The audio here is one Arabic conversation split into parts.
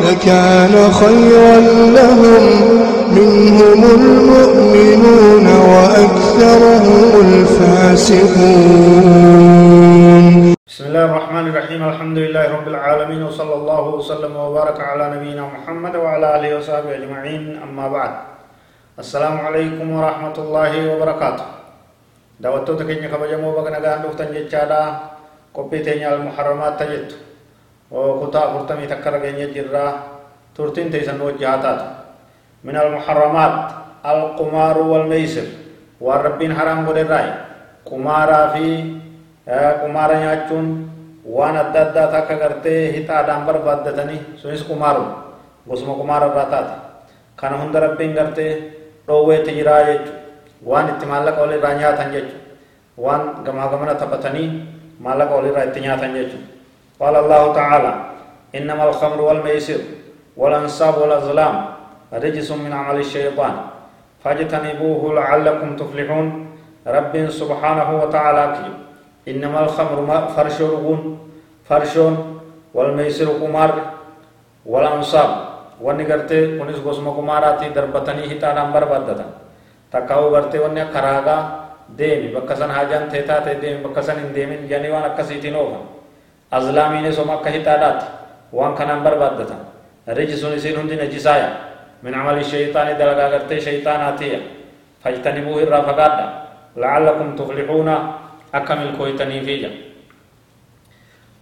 لكان خيرا لهم. منهم المؤمنون وأكثرهم الفاسقون. بسم الله الرحمن الرحيم. الحمد لله رب العالمين وصلى الله وسلم وبارك على نبينا محمد وعلى آله وصحبه أجمعين. أما بعد السلام عليكم ورحمة الله وبركاته. kabajamoo baga nagaan dhuftan jechaadha qophii teenya almuharramaat tajettu kutaa afurtamii takka rageenya jirraa turtiin teessan wajji haa taatu min almuharramaat alqumaaru walmeysir waan rabbiin haraam godherraayi qumaaraa fi qumaara nyaachuun waan adda addaa takka gartee hixaadhaan barbaaddatanii sunis qumaaruma gosuma qumaara irraa taate kana hunda rabbiin gartee dhoowweetti jiraa jechu waan itti maallaqa walirraa nyaatan jechu waan gamaa gamana taphatanii maallaqa walirraa itti nyaatan jechu قال الله تعالى إنما الخمر والميسر والأنصاب والأظلام رجس من عمل الشيطان. فاجتنبوه لعلكم تفلحون. رب سبحانه وتعالى إنما الخمر فرشون فرشون والميسر قمار والأنصاب ونگرتے انیس گزم کمار آتی دربتنی ہی تانا برباد دادا تکاو برتے انیا کھراگا دیمی حاجان تھیتا تھی دیمی بکسن ان دیمی جانیوان اکسی تینو azlaamiinis oma akka hixaadhaatti waan kanaan barbaaddatan rijisuun isiin hundi najisaaya min camali shayxaanii dalagaa gartee shayxaanaatiya fajtanibuu irraa fagaadha la'allakum tuflixuuna akka milkooytaniifiyya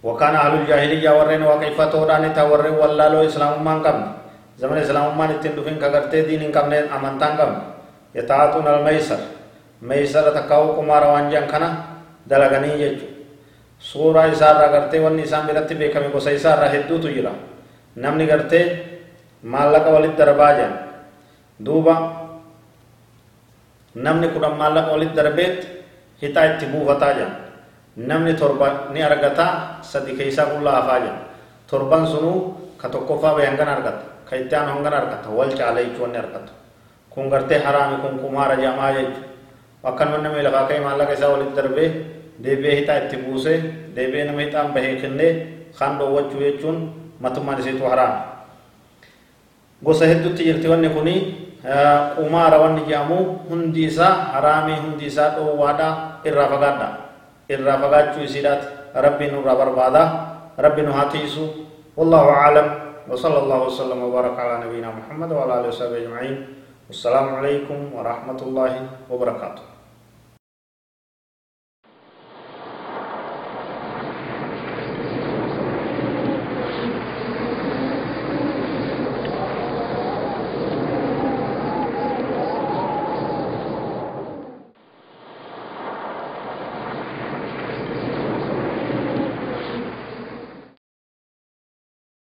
وكان أهل الجاهلية ورين واقفتو داني تا ورين واللالو إسلام مان قبل زمن إسلام مان اتن دفن كغرتي دين قبل أمانتان قبل يتعاطون الميسر ميسر تكاو كمار وانجان كنا دلغني يجو suuraa isaarraa gartee wanni isaan biratti beekame gosa isaarraa hedduutu jira namni gartee maallaqa walitti darbaa jiran duuba namni kudhan maallaqa walitti darbeet hixaa itti buufataa jiran namni torba ni argataa sadi keeysaa qullaa hafaa jira torban sunuu ka tokkoffaa bahe hangan argata ka itti aanu hangan argata wal caala jechuu wanni argatu kun gartee haraami kun kumaara jamaa jechu akkanuma namni lafaa ka'e maallaqa isaa walitti darbee deebi'ee hixaa itti buusee deebi'ee nama hixaan bahee kennee kan dhoowwachuu jechuun matummaan isiitu haraami gosa hedduutti jirti wanni kuni qumaara wanni jedhamu hundi isaa haraamii hundi isaa dhoowwaadha irraa fagaadha irraa fagaachuu isiidhaati rabbiin nurraa barbaada rabbi nu haa tiisu والله أعلم وصلى الله وسلم وبارك على نبينا محمد وعلى آله وصحبه أجمعين والسلام عليكم ورحمة الله وبركاته